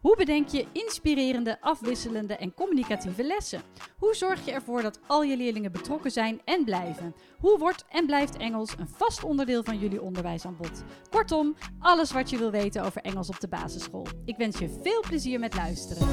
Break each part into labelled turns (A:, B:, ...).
A: Hoe bedenk je inspirerende, afwisselende en communicatieve lessen? Hoe zorg je ervoor dat al je leerlingen betrokken zijn en blijven? Hoe wordt en blijft Engels een vast onderdeel van jullie onderwijsaanbod? Kortom, alles wat je wil weten over Engels op de basisschool. Ik wens je veel plezier met luisteren.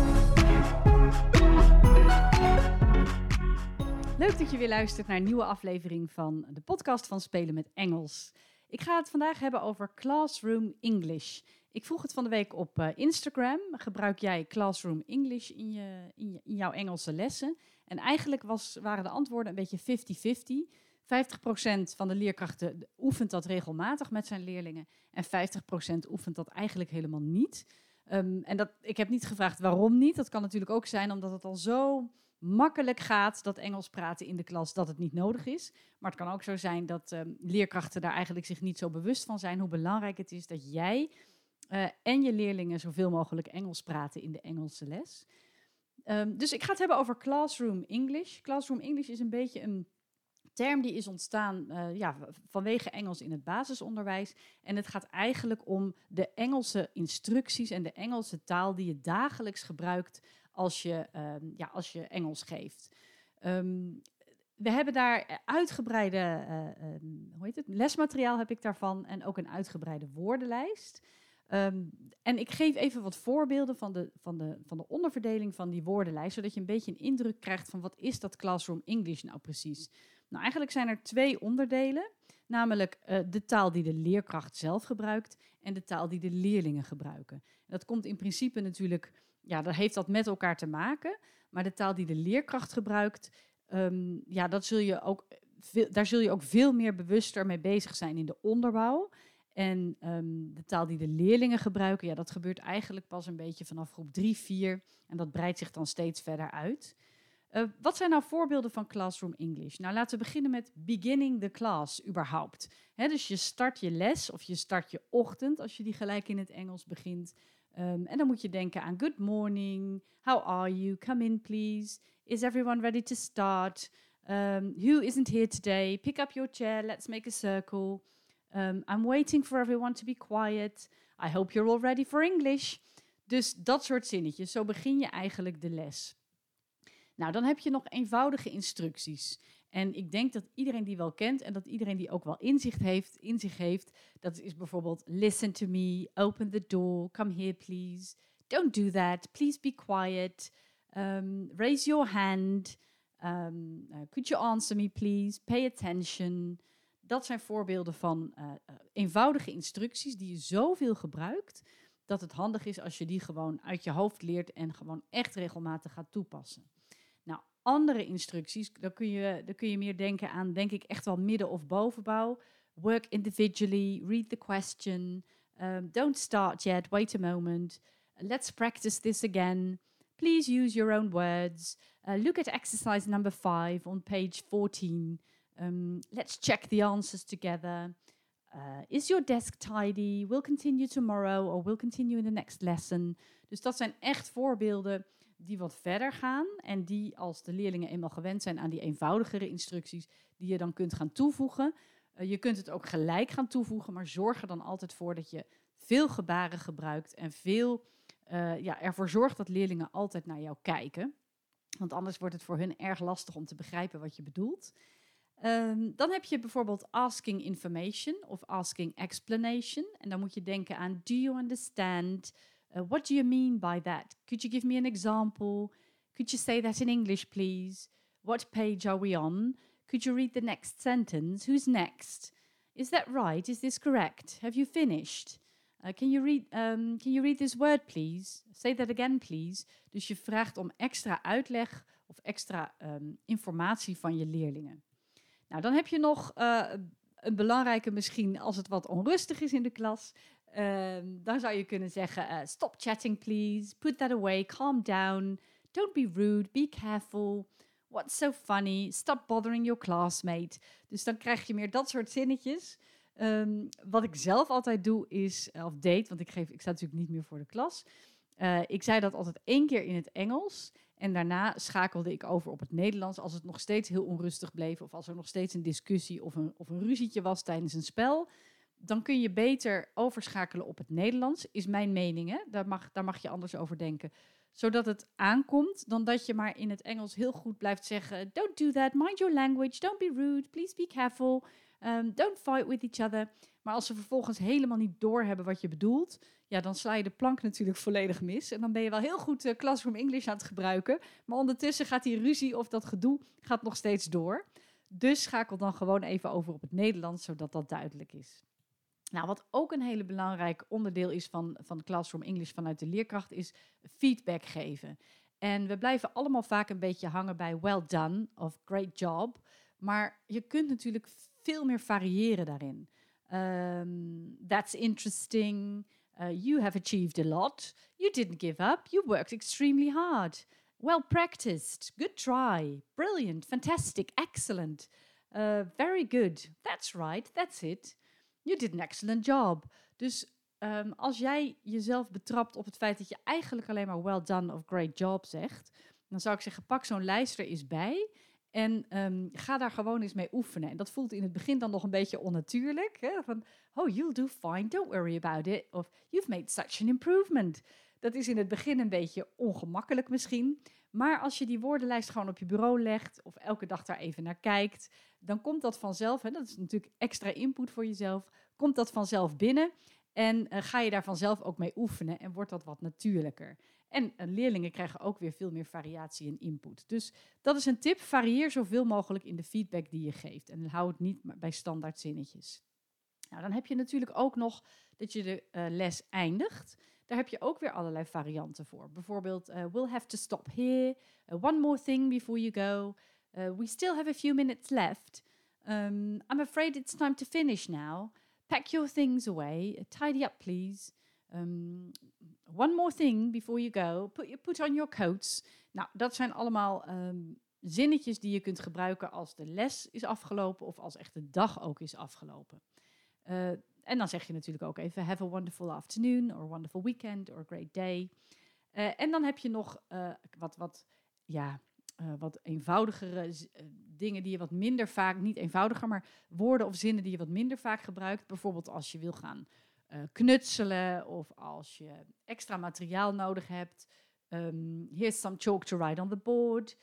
A: Leuk dat je weer luistert naar een nieuwe aflevering van de podcast van Spelen met Engels. Ik ga het vandaag hebben over Classroom English. Ik vroeg het van de week op uh, Instagram. Gebruik jij Classroom English in, je, in, je, in jouw Engelse lessen? En eigenlijk was, waren de antwoorden een beetje 50-50. 50% van de leerkrachten oefent dat regelmatig met zijn leerlingen. En 50% oefent dat eigenlijk helemaal niet. Um, en dat, ik heb niet gevraagd waarom niet. Dat kan natuurlijk ook zijn omdat het al zo makkelijk gaat dat Engels praten in de klas, dat het niet nodig is. Maar het kan ook zo zijn dat um, leerkrachten daar eigenlijk zich niet zo bewust van zijn hoe belangrijk het is dat jij uh, en je leerlingen zoveel mogelijk Engels praten in de Engelse les. Um, dus ik ga het hebben over Classroom English. Classroom English is een beetje een term die is ontstaan uh, ja, vanwege Engels in het basisonderwijs. En het gaat eigenlijk om de Engelse instructies en de Engelse taal die je dagelijks gebruikt als je, um, ja, als je Engels geeft. Um, we hebben daar uitgebreide um, hoe heet het? lesmateriaal heb ik daarvan en ook een uitgebreide woordenlijst. Um, en ik geef even wat voorbeelden van de, van, de, van de onderverdeling van die woordenlijst, zodat je een beetje een indruk krijgt van wat is dat Classroom English nou precies. Nou, eigenlijk zijn er twee onderdelen, namelijk uh, de taal die de leerkracht zelf gebruikt en de taal die de leerlingen gebruiken. En dat komt in principe natuurlijk, ja, dat heeft dat met elkaar te maken, maar de taal die de leerkracht gebruikt, um, ja, dat zul je ook, veel, daar zul je ook veel meer bewuster mee bezig zijn in de onderbouw. En um, de taal die de leerlingen gebruiken, ja, dat gebeurt eigenlijk pas een beetje vanaf groep 3, 4. En dat breidt zich dan steeds verder uit. Uh, wat zijn nou voorbeelden van Classroom English? Nou, laten we beginnen met beginning the class überhaupt. Dus je start je les of je start je ochtend als je die gelijk in het Engels begint. Um, en dan moet je denken aan good morning, how are you, come in please, is everyone ready to start, um, who isn't here today, pick up your chair, let's make a circle. Um, I'm waiting for everyone to be quiet. I hope you're all ready for English. Dus dat soort zinnetjes. Zo begin je eigenlijk de les. Nou, dan heb je nog eenvoudige instructies. En ik denk dat iedereen die wel kent en dat iedereen die ook wel inzicht heeft, in zich heeft, dat is bijvoorbeeld listen to me, open the door, come here please, don't do that, please be quiet, um, raise your hand, um, uh, could you answer me please, pay attention. Dat zijn voorbeelden van uh, eenvoudige instructies die je zoveel gebruikt, dat het handig is als je die gewoon uit je hoofd leert en gewoon echt regelmatig gaat toepassen. Nou, andere instructies, dan kun je, dan kun je meer denken aan, denk ik, echt wel midden- of bovenbouw. Work individually, read the question, um, don't start yet, wait a moment, let's practice this again. Please use your own words. Uh, look at exercise number five on page 14. Um, let's check the answers together. Uh, is your desk tidy? We'll continue tomorrow or we'll continue in the next lesson. Dus dat zijn echt voorbeelden die wat verder gaan en die als de leerlingen eenmaal gewend zijn aan die eenvoudigere instructies, die je dan kunt gaan toevoegen. Uh, je kunt het ook gelijk gaan toevoegen, maar zorg er dan altijd voor dat je veel gebaren gebruikt en veel uh, ja, ervoor zorgt dat leerlingen altijd naar jou kijken. Want anders wordt het voor hun erg lastig om te begrijpen wat je bedoelt. Um, dan heb je bijvoorbeeld asking information of asking explanation. En dan moet je denken aan do you understand? Uh, what do you mean by that? Could you give me an example? Could you say that in English, please? What page are we on? Could you read the next sentence? Who's next? Is that right? Is this correct? Have you finished? Uh, can, you read, um, can you read this word, please? Say that again, please. Dus je vraagt om extra uitleg of extra um, informatie van je leerlingen. Nou, dan heb je nog uh, een belangrijke misschien als het wat onrustig is in de klas. Uh, dan zou je kunnen zeggen, uh, stop chatting please, put that away, calm down, don't be rude, be careful, what's so funny, stop bothering your classmate. Dus dan krijg je meer dat soort zinnetjes. Um, wat ik zelf altijd doe is, of deed, want ik, geef, ik sta natuurlijk niet meer voor de klas. Eh, ik zei dat altijd één keer in het Engels. En daarna schakelde ik over op het Nederlands als het nog steeds heel onrustig bleef. Of als er nog steeds een discussie of een, of een ruzietje was tijdens een spel. Dan kun je beter overschakelen op het Nederlands, is mijn mening. Hè? Daar, mag, daar mag je anders over denken. Zodat het aankomt, dan dat je maar in het Engels heel goed blijft zeggen: Don't do that, mind your language, don't be rude, please be careful, um, don't fight with each other. Maar als ze vervolgens helemaal niet doorhebben wat je bedoelt, ja, dan sla je de plank natuurlijk volledig mis. En dan ben je wel heel goed uh, Classroom English aan het gebruiken. Maar ondertussen gaat die ruzie of dat gedoe gaat nog steeds door. Dus schakel dan gewoon even over op het Nederlands, zodat dat duidelijk is. Nou, wat ook een hele belangrijk onderdeel is van, van Classroom English vanuit de leerkracht, is feedback geven. En we blijven allemaal vaak een beetje hangen bij well done of great job. Maar je kunt natuurlijk veel meer variëren daarin. Um, that's interesting. Uh, you have achieved a lot. You didn't give up. You worked extremely hard. Well practiced. Good try. Brilliant. Fantastic. Excellent. Uh, very good. That's right. That's it. You did an excellent job. Dus um, als jij jezelf betrapt op het feit dat je eigenlijk alleen maar well done of great job zegt, dan zou ik zeggen: pak zo'n lijst er eens bij en um, ga daar gewoon eens mee oefenen. En dat voelt in het begin dan nog een beetje onnatuurlijk. Hè? Van, oh, you'll do fine, don't worry about it. Of, you've made such an improvement. Dat is in het begin een beetje ongemakkelijk misschien. Maar als je die woordenlijst gewoon op je bureau legt of elke dag daar even naar kijkt, dan komt dat vanzelf, hè, dat is natuurlijk extra input voor jezelf, komt dat vanzelf binnen en uh, ga je daar vanzelf ook mee oefenen en wordt dat wat natuurlijker. En uh, leerlingen krijgen ook weer veel meer variatie en input. Dus dat is een tip, varieer zoveel mogelijk in de feedback die je geeft en hou het niet bij standaard zinnetjes. Nou, dan heb je natuurlijk ook nog dat je de uh, les eindigt. Daar heb je ook weer allerlei varianten voor. Bijvoorbeeld, uh, we'll have to stop here. One more thing before you go. We still have a few minutes left. Um, I'm afraid it's time to finish now. Pack your things away. tidy up, please. Um, one more thing before you go. Put, put on your coats. Nou, dat zijn allemaal um, zinnetjes die je kunt gebruiken als de les is afgelopen of als echt de dag ook is afgelopen. Uh, en dan zeg je natuurlijk ook even have a wonderful afternoon or wonderful weekend or great day. Uh, en dan heb je nog uh, wat, wat, ja, wat eenvoudigere dingen die je wat minder vaak, niet eenvoudiger, maar woorden of zinnen die je wat minder vaak gebruikt. Bijvoorbeeld als je wil gaan knutselen of als je extra materiaal nodig hebt. Um, here's some chalk to write on the board.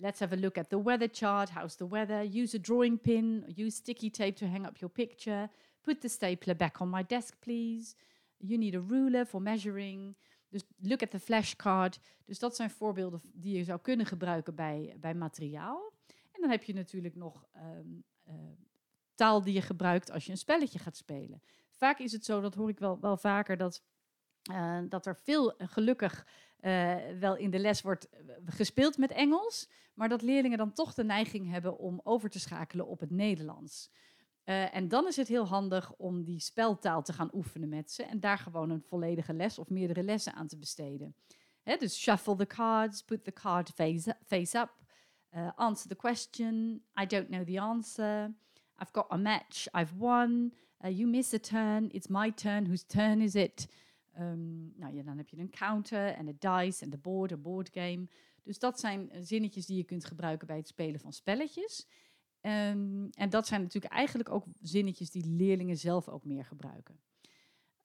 A: Let's have a look at the weather chart. How's the weather? Use a drawing pin. Use sticky tape to hang up your picture. Put the stapler back on my desk, please. You need a ruler for measuring. Dus look at the flashcard. Dus dat zijn voorbeelden die je zou kunnen gebruiken bij, bij materiaal. En dan heb je natuurlijk nog um, uh, taal die je gebruikt als je een spelletje gaat spelen. Vaak is het zo, dat hoor ik wel, wel vaker, dat, uh, dat er veel gelukkig uh, wel in de les wordt gespeeld met Engels, maar dat leerlingen dan toch de neiging hebben om over te schakelen op het Nederlands. En dan is het heel handig om die speltaal te gaan oefenen met ze en daar gewoon een volledige les of meerdere lessen aan te besteden. Dus shuffle the cards, put the card face, up, answer the question, I don't know the answer, I've got a match, I've won, uh, you miss a turn, it's my turn, whose turn is it? Um, nou ja, dan heb je een counter en de dice en de board, een board game. Dus dat zijn zinnetjes die je kunt gebruiken bij het spelen van spelletjes. Um, en dat zijn natuurlijk eigenlijk ook zinnetjes die leerlingen zelf ook meer gebruiken.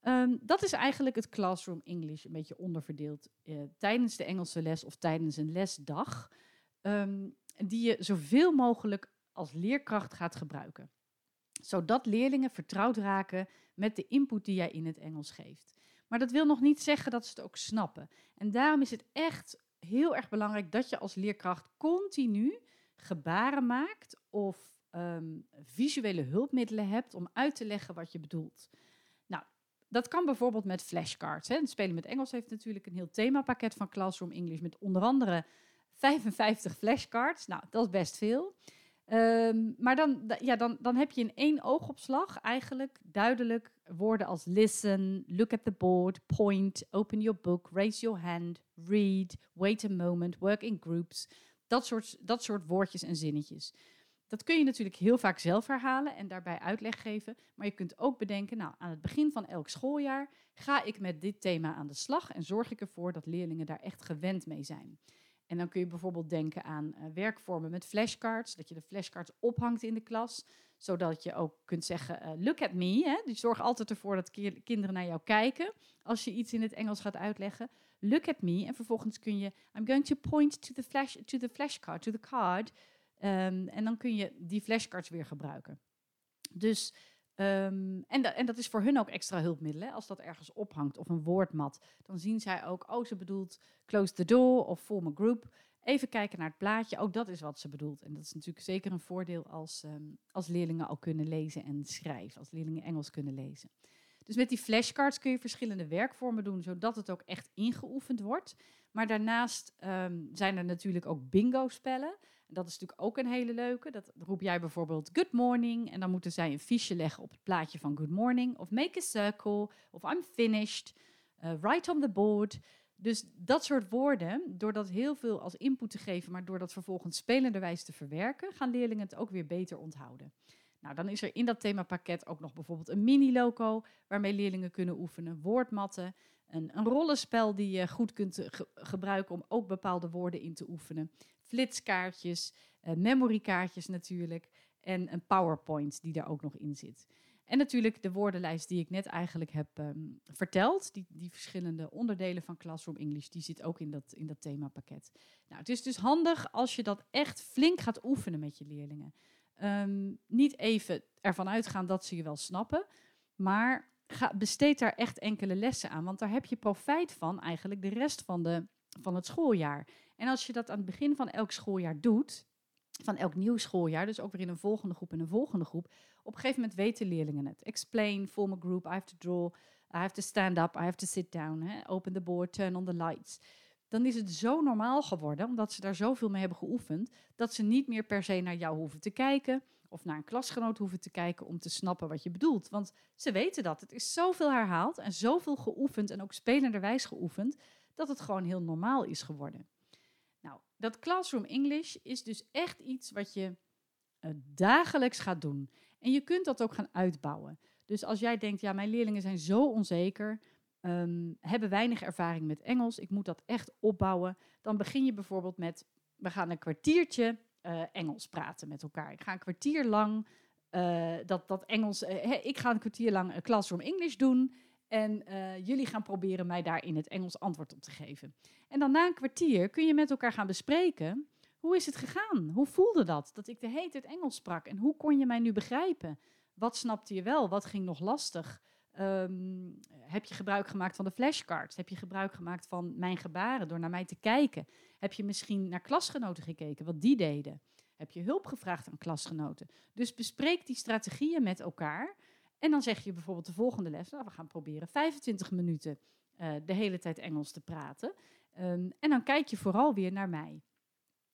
A: Um, dat is eigenlijk het Classroom English, een beetje onderverdeeld uh, tijdens de Engelse les of tijdens een lesdag, um, die je zoveel mogelijk als leerkracht gaat gebruiken. Zodat leerlingen vertrouwd raken met de input die jij in het Engels geeft. Maar dat wil nog niet zeggen dat ze het ook snappen. En daarom is het echt heel erg belangrijk dat je als leerkracht continu gebaren maakt of um, visuele hulpmiddelen hebt om uit te leggen wat je bedoelt. Nou, dat kan bijvoorbeeld met flashcards. Spelen met Engels heeft natuurlijk een heel themapakket van Classroom English met onder andere 55 flashcards. Nou, dat is best veel. Um, maar dan, ja, dan, dan heb je in één oogopslag eigenlijk duidelijk woorden als listen, look at the board, point, open your book, raise your hand, read, wait a moment, work in groups. Dat soort, dat soort woordjes en zinnetjes. Dat kun je natuurlijk heel vaak zelf herhalen en daarbij uitleg geven. Maar je kunt ook bedenken, nou, aan het begin van elk schooljaar ga ik met dit thema aan de slag en zorg ik ervoor dat leerlingen daar echt gewend mee zijn. En dan kun je bijvoorbeeld denken aan uh, werkvormen met flashcards, dat je de flashcards ophangt in de klas, zodat je ook kunt zeggen, uh, look at me. Hè? Dus zorg altijd ervoor dat kinderen naar jou kijken als je iets in het Engels gaat uitleggen. Look at me. En vervolgens kun je, I'm going to point to the, flash, to the flashcard, to the card. Um, en dan kun je die flashcards weer gebruiken. Dus, um, en, en, dat is voor hun ook extra hulpmiddelen. Als dat ergens ophangt of een woordmat, dan zien zij ook, oh, ze bedoelt close the door of form a group. Even kijken naar het plaatje, ook dat is wat ze bedoelt. En dat is natuurlijk zeker een voordeel als, um, als leerlingen al kunnen lezen en schrijven, als leerlingen Engels kunnen lezen. Dus met die flashcards kun je verschillende werkvormen doen, zodat het ook echt ingeoefend wordt. Maar daarnaast um, zijn er natuurlijk ook bingo-spellen. Dat is natuurlijk ook een hele leuke. Dat roep jij bijvoorbeeld good morning. En dan moeten zij een fiche leggen op het plaatje van good morning. Of make a circle. Of I'm finished. Write on the board. Dus dat soort woorden, door dat heel veel als input te geven, maar door dat vervolgens spelenderwijs te verwerken, gaan leerlingen het ook weer beter onthouden. Nou, dan is er in dat themapakket ook nog bijvoorbeeld een mini-loco, waarmee leerlingen kunnen oefenen, woordmatten, een, een rollenspel die je goed kunt gebruiken om ook bepaalde woorden in te oefenen, flitskaartjes, uh, memorykaartjes natuurlijk en een PowerPoint die daar ook nog in zit. En natuurlijk de woordenlijst die ik net eigenlijk heb ehm, verteld. Die, die verschillende onderdelen van Classroom English, die zit ook in dat, in dat themapakket. Nou, het is dus handig als je dat echt flink gaat oefenen met je leerlingen. Ehm, niet even ervan uitgaan dat ze je wel snappen, maar besteed daar echt enkele lessen aan. Want daar heb je profijt van eigenlijk de rest van, de, van het schooljaar. En als je dat aan het begin van elk schooljaar doet, van elk nieuw schooljaar, dus ook weer in een volgende groep en een volgende groep, op een gegeven moment weten leerlingen het. Explain, form a group, I have to draw, I have to stand up, I have to sit down, open the board, turn on the lights. Dan is het zo normaal geworden, omdat ze daar zoveel mee hebben geoefend, dat ze niet meer per se naar jou hoeven te kijken of naar een klasgenoot hoeven te kijken om te snappen wat je bedoelt. Want ze weten dat. Het is zoveel herhaald en zoveel geoefend en ook spelenderwijs geoefend, dat het gewoon heel normaal is geworden. Nou, dat Classroom English is dus echt iets wat je uh, dagelijks gaat doen. En je kunt dat ook gaan uitbouwen. Dus als jij denkt, ja, mijn leerlingen zijn zo onzeker, um, hebben weinig ervaring met Engels, ik moet dat echt opbouwen, dan begin je bijvoorbeeld met, we gaan een kwartiertje uh, Engels praten met elkaar. Ik ga een kwartier lang uh, dat, dat Engels, uh, ik ga een kwartier lang Classroom English doen. En jullie gaan proberen mij daar in het Engels antwoord op te geven. En dan na een kwartier kun je met elkaar gaan bespreken hoe is het gegaan? Hoe voelde dat? Dat ik de hele tijd Engels sprak. En hoe kon je mij nu begrijpen? Wat snapte je wel? Wat ging nog lastig? Um, heb je gebruik gemaakt van de flashcards? Heb je gebruik gemaakt van mijn gebaren door naar mij te kijken? Heb je misschien naar klasgenoten gekeken, wat die deden? Heb je hulp gevraagd aan klasgenoten? Dus bespreek die strategieën met elkaar. En dan zeg je bijvoorbeeld de volgende les: nou, we gaan proberen 25 minuten uh, de hele tijd Engels te praten. Um, en dan kijk je vooral weer naar mij.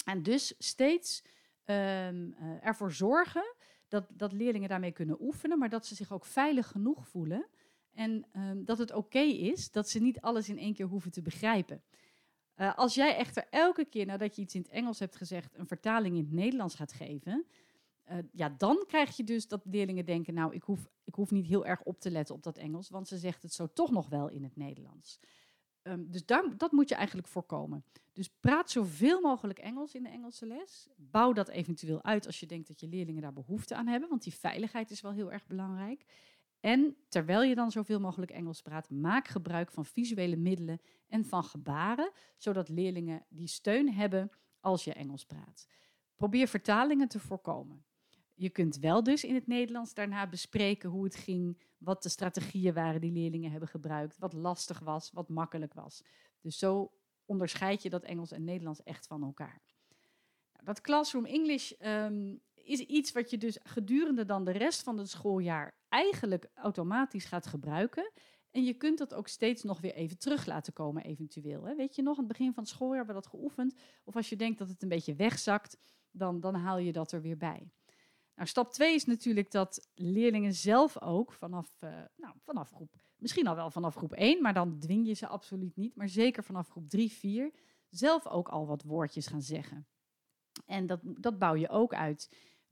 A: En dus steeds um, uh, ervoor zorgen dat, dat leerlingen daarmee kunnen oefenen, maar dat ze zich ook veilig genoeg voelen. En um, dat het oké is dat ze niet alles in één keer hoeven te begrijpen. Uh, als jij echter elke keer nadat je iets in het Engels hebt gezegd, een vertaling in het Nederlands gaat geven, uh, ja, dan krijg je dus dat leerlingen denken, nou, ik hoef, ik hoef niet heel erg op te letten op dat Engels, want ze zegt het zo toch nog wel in het Nederlands. Um, dus dat moet je eigenlijk voorkomen. Dus praat zoveel mogelijk Engels in de Engelse les. Bouw dat eventueel uit als je denkt dat je leerlingen daar behoefte aan hebben, want die veiligheid is wel heel erg belangrijk. En terwijl je dan zoveel mogelijk Engels praat, maak gebruik van visuele middelen en van gebaren, zodat leerlingen die steun hebben als je Engels praat. Probeer vertalingen te voorkomen. Je kunt wel dus in het Nederlands daarna bespreken hoe het ging, wat de strategieën waren die leerlingen hebben gebruikt, wat lastig was, wat makkelijk was. Dus zo onderscheid je dat Engels en Nederlands echt van elkaar. Nou, dat Classroom English um, is iets wat je dus gedurende dan de rest van het schooljaar eigenlijk automatisch gaat gebruiken. En je kunt dat ook steeds nog weer even terug laten komen, eventueel. Hè? Weet je nog, aan het begin van het schooljaar hebben we dat geoefend. Of als je denkt dat het een beetje wegzakt, dan, dan haal je dat er weer bij. Nou, stap 2 is natuurlijk dat leerlingen zelf ook vanaf, uh, nou, vanaf groep, misschien al wel vanaf groep 1, maar dan dwing je ze absoluut niet, maar zeker vanaf groep 3, 4, zelf ook al wat woordjes gaan zeggen. En dat, dat bouw je ook uit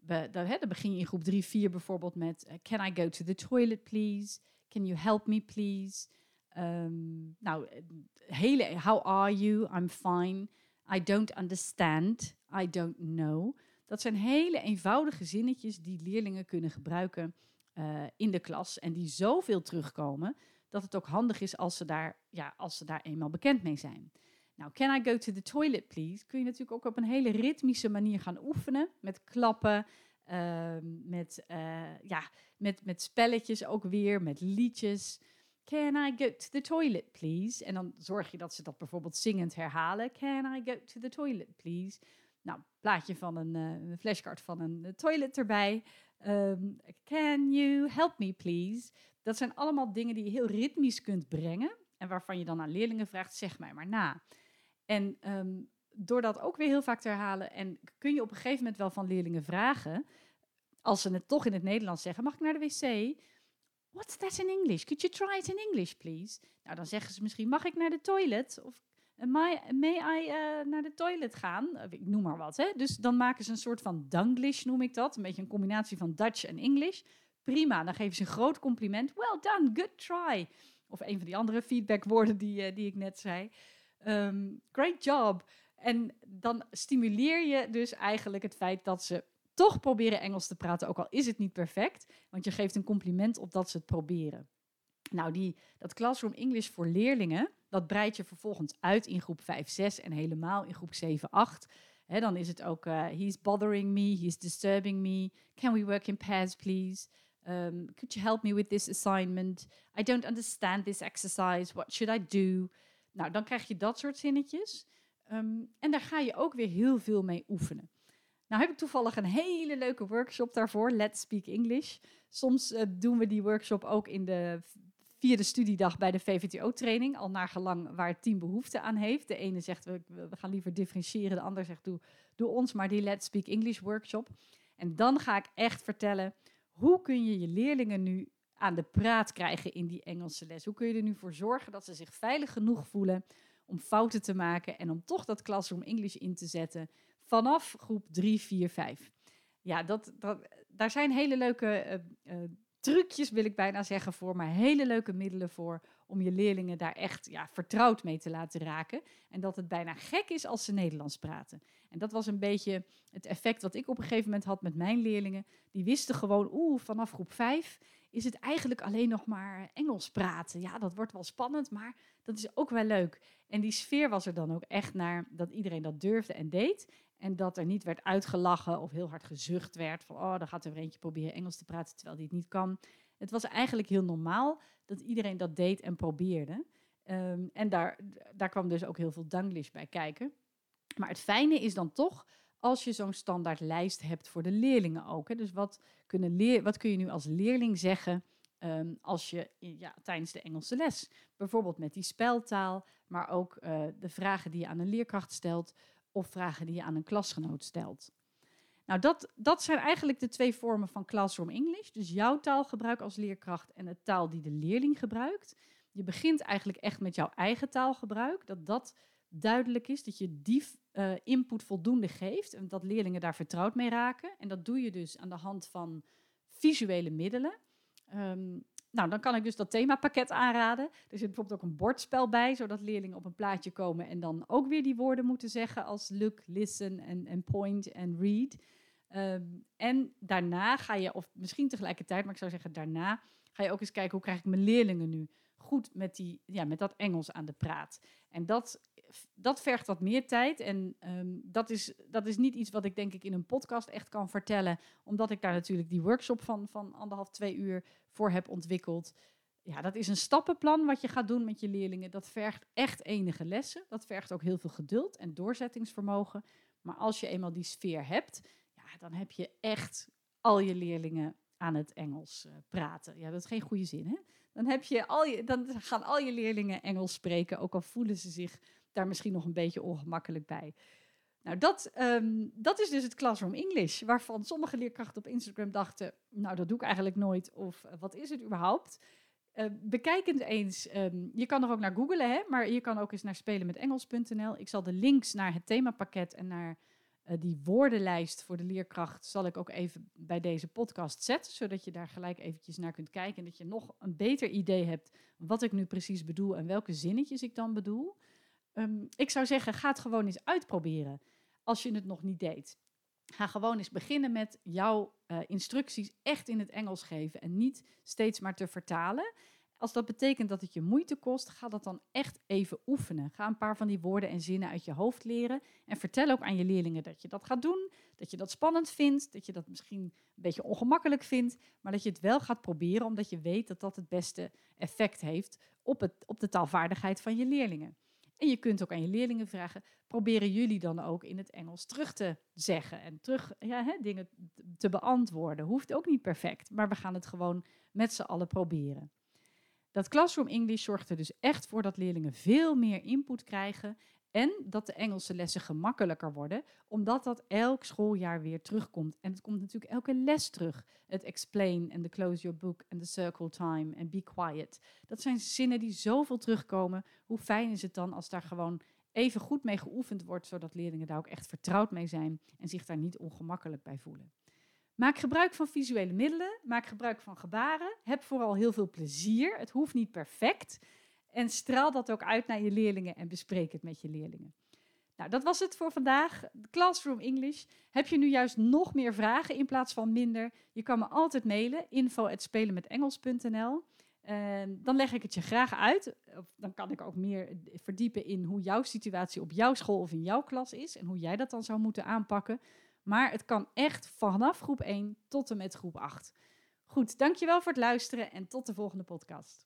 A: dan, hè, dan begin je in groep 3, 4 bijvoorbeeld met eh, Can I go to the toilet please? Can you help me please? Ehm, nou, eh, hele, how are you? I'm fine. I don't understand. I don't know. Dat zijn hele eenvoudige zinnetjes die leerlingen kunnen gebruiken uh, in de klas en die zoveel terugkomen dat het ook handig is als ze daar, ja, als ze daar eenmaal bekend mee zijn. Nou, can I go to the toilet, please? Kun je natuurlijk ook op een hele ritmische manier gaan oefenen. Met klappen, uh, met, uh, ja, met, met spelletjes ook weer, met liedjes. Can I go to the toilet, please? En dan zorg je dat ze dat bijvoorbeeld zingend herhalen. Can I go to the toilet, please? Nou, plaatje van een, uh, een flashcard van een toilet erbij. Um, can you help me, please? Dat zijn allemaal dingen die je heel ritmisch kunt brengen. En waarvan je dan aan leerlingen vraagt, zeg mij maar na. En um, door dat ook weer heel vaak te herhalen, en kun je op een gegeven moment wel van leerlingen vragen, als ze het toch in het Nederlands zeggen, mag ik naar de wc? What's that in English? Could you try it in English, please? Nou, dan zeggen ze misschien, mag ik naar de toilet? Of may, may I uh, naar de toilet gaan? Ik noem maar wat. Hè? Dus dan maken ze een soort van Danglish, noem ik dat. Een beetje een combinatie van Dutch en English. Prima, dan geven ze een groot compliment. Well done, good try. Of een van die andere feedbackwoorden die, die ik net zei. Um, great job. En dan stimuleer je dus eigenlijk het feit dat ze toch proberen Engels te praten, ook al is het niet perfect. Want je geeft een compliment op dat ze het proberen. Nou, die, dat Classroom English voor leerlingen, dat breid je vervolgens uit in groep 5, 6 en helemaal in groep 7, 8. He, dan is het ook, uh, he's bothering me, he's disturbing me. Can we work in pairs, please? Um, could you help me with this assignment? I don't understand this exercise. What should I do? Nou, dan krijg je dat soort zinnetjes. Um, en daar ga je ook weer heel veel mee oefenen. Nou heb ik toevallig een hele leuke workshop daarvoor, Let's Speak English. Soms uh, doen we die workshop ook in de vierde studiedag bij de VVTO-training, al naar gelang waar het team behoefte aan heeft. De ene zegt, we, we gaan liever differentiëren, de ander zegt, doe, doe ons maar die Let's Speak English workshop. En dan ga ik echt vertellen, hoe kun je je leerlingen nu aan de praat krijgen in die Engelse les? Hoe kun je er nu voor zorgen dat ze zich veilig genoeg voelen om fouten te maken en om toch dat Classroom English in te zetten vanaf groep 3, 4, 5? Ja, dat, dat, daar zijn hele leuke uh, uh, trucjes, wil ik bijna zeggen, voor, maar hele leuke middelen voor om je leerlingen daar echt ja, vertrouwd mee te laten raken. En dat het bijna gek is als ze Nederlands praten. En dat was een beetje het effect wat ik op een gegeven moment had met mijn leerlingen. Die wisten gewoon, oeh, vanaf groep 5 is het eigenlijk alleen nog maar Engels praten. Ja, dat wordt wel spannend, maar dat is ook wel leuk. En die sfeer was er dan ook echt naar dat iedereen dat durfde en deed. En dat er niet werd uitgelachen of heel hard gezucht werd van, oh, dan gaat er weer eentje proberen Engels te praten terwijl die het niet kan. Het was eigenlijk heel normaal dat iedereen dat deed en probeerde. Um, en daar, daar kwam dus ook heel veel Danglish bij kijken. Maar het fijne is dan toch als je zo'n standaard lijst hebt voor de leerlingen ook. Hè. Dus wat, kunnen leer, wat kun je nu als leerling zeggen um, als je ja, tijdens de Engelse les? Bijvoorbeeld met die speltaal, maar ook uh, de vragen die je aan een leerkracht stelt of vragen die je aan een klasgenoot stelt. Nou, dat, dat zijn eigenlijk de twee vormen van Classroom English. Dus jouw taalgebruik als leerkracht en de taal die de leerling gebruikt. Je begint eigenlijk echt met jouw eigen taalgebruik. Dat dat duidelijk is, dat je die uh, input voldoende geeft en dat leerlingen daar vertrouwd mee raken. En dat doe je dus aan de hand van visuele middelen. Um, nou, dan kan ik dus dat themapakket aanraden. Er zit bijvoorbeeld ook een bordspel bij, zodat leerlingen op een plaatje komen en dan ook weer die woorden moeten zeggen als look, listen en point en read. Um, en daarna ga je, of misschien tegelijkertijd, maar ik zou zeggen daarna, ga je ook eens kijken hoe krijg ik mijn leerlingen nu goed met, die, ja, met dat Engels aan de praat. En dat, dat vergt wat meer tijd. En um, dat, is, dat is niet iets wat ik denk ik in een podcast echt kan vertellen, omdat ik daar natuurlijk die workshop van, van anderhalf, twee uur voor heb ontwikkeld. Ja, dat is een stappenplan wat je gaat doen met je leerlingen. Dat vergt echt enige lessen. Dat vergt ook heel veel geduld en doorzettingsvermogen. Maar als je eenmaal die sfeer hebt, ja, dan heb je echt al je leerlingen aan het Engels uh, praten. Ja, dat is geen goede zin, hè? Dan, heb je al je, dan gaan al je leerlingen Engels spreken, ook al voelen ze zich daar misschien nog een beetje ongemakkelijk bij. Nou, dat, um, dat is dus het Classroom English, waarvan sommige leerkrachten op Instagram dachten, nou, dat doe ik eigenlijk nooit, of uh, wat is het überhaupt? Uh, bekijk het eens. Um, je kan er ook naar googlen, hè, maar je kan ook eens naar spelenmetengels.nl. Ik zal de links naar het themapakket en naar Eh, die woordenlijst voor de leerkracht zal ik ook even bij deze podcast zetten, zodat je daar gelijk eventjes naar kunt kijken en dat je nog een beter idee hebt wat ik nu precies bedoel en welke zinnetjes ik dan bedoel. Ehm, ik zou zeggen, ga het gewoon eens uitproberen als je het nog niet deed. Ga gewoon eens beginnen met jouw uh, instructies echt in het Engels geven en niet steeds maar te vertalen. Als dat betekent dat het je moeite kost, ga dat dan echt even oefenen. Ga een paar van die woorden en zinnen uit je hoofd leren. En vertel ook aan je leerlingen dat je dat gaat doen. Dat je dat spannend vindt. Dat je dat misschien een beetje ongemakkelijk vindt. Maar dat je het wel gaat proberen, omdat je weet dat dat het beste effect heeft op, het, op de taalvaardigheid van je leerlingen. En je kunt ook aan je leerlingen vragen: proberen jullie dan ook in het Engels terug te zeggen en terug ja, hè, dingen te beantwoorden? Hoeft ook niet perfect, maar we gaan het gewoon met z'n allen proberen. Dat Classroom English zorgt er dus echt voor dat leerlingen veel meer input krijgen en dat de Engelse lessen gemakkelijker worden, omdat dat elk schooljaar weer terugkomt. En het komt natuurlijk elke les terug. Het explain en the close your book en the circle time en be quiet. Dat zijn zinnen die zoveel terugkomen. Hoe fijn is het dan als daar gewoon even goed mee geoefend wordt, zodat leerlingen daar ook echt vertrouwd mee zijn en zich daar niet ongemakkelijk bij voelen. Maak gebruik van visuele middelen, maak gebruik van gebaren, heb vooral heel veel plezier. Het hoeft niet perfect. En straal dat ook uit naar je leerlingen en bespreek het met je leerlingen. Nou, dat was het voor vandaag. Classroom English. Heb je nu juist nog meer vragen in plaats van minder? Je kan me altijd mailen, info.spelenmetengels.nl. En dan leg ik het je graag uit. Dan kan ik ook meer verdiepen in hoe jouw situatie op jouw school of in jouw klas is en hoe jij dat dan zou moeten aanpakken. Maar het kan echt vanaf groep 1 tot en met groep 8. Goed, dankjewel voor het luisteren en tot de volgende podcast.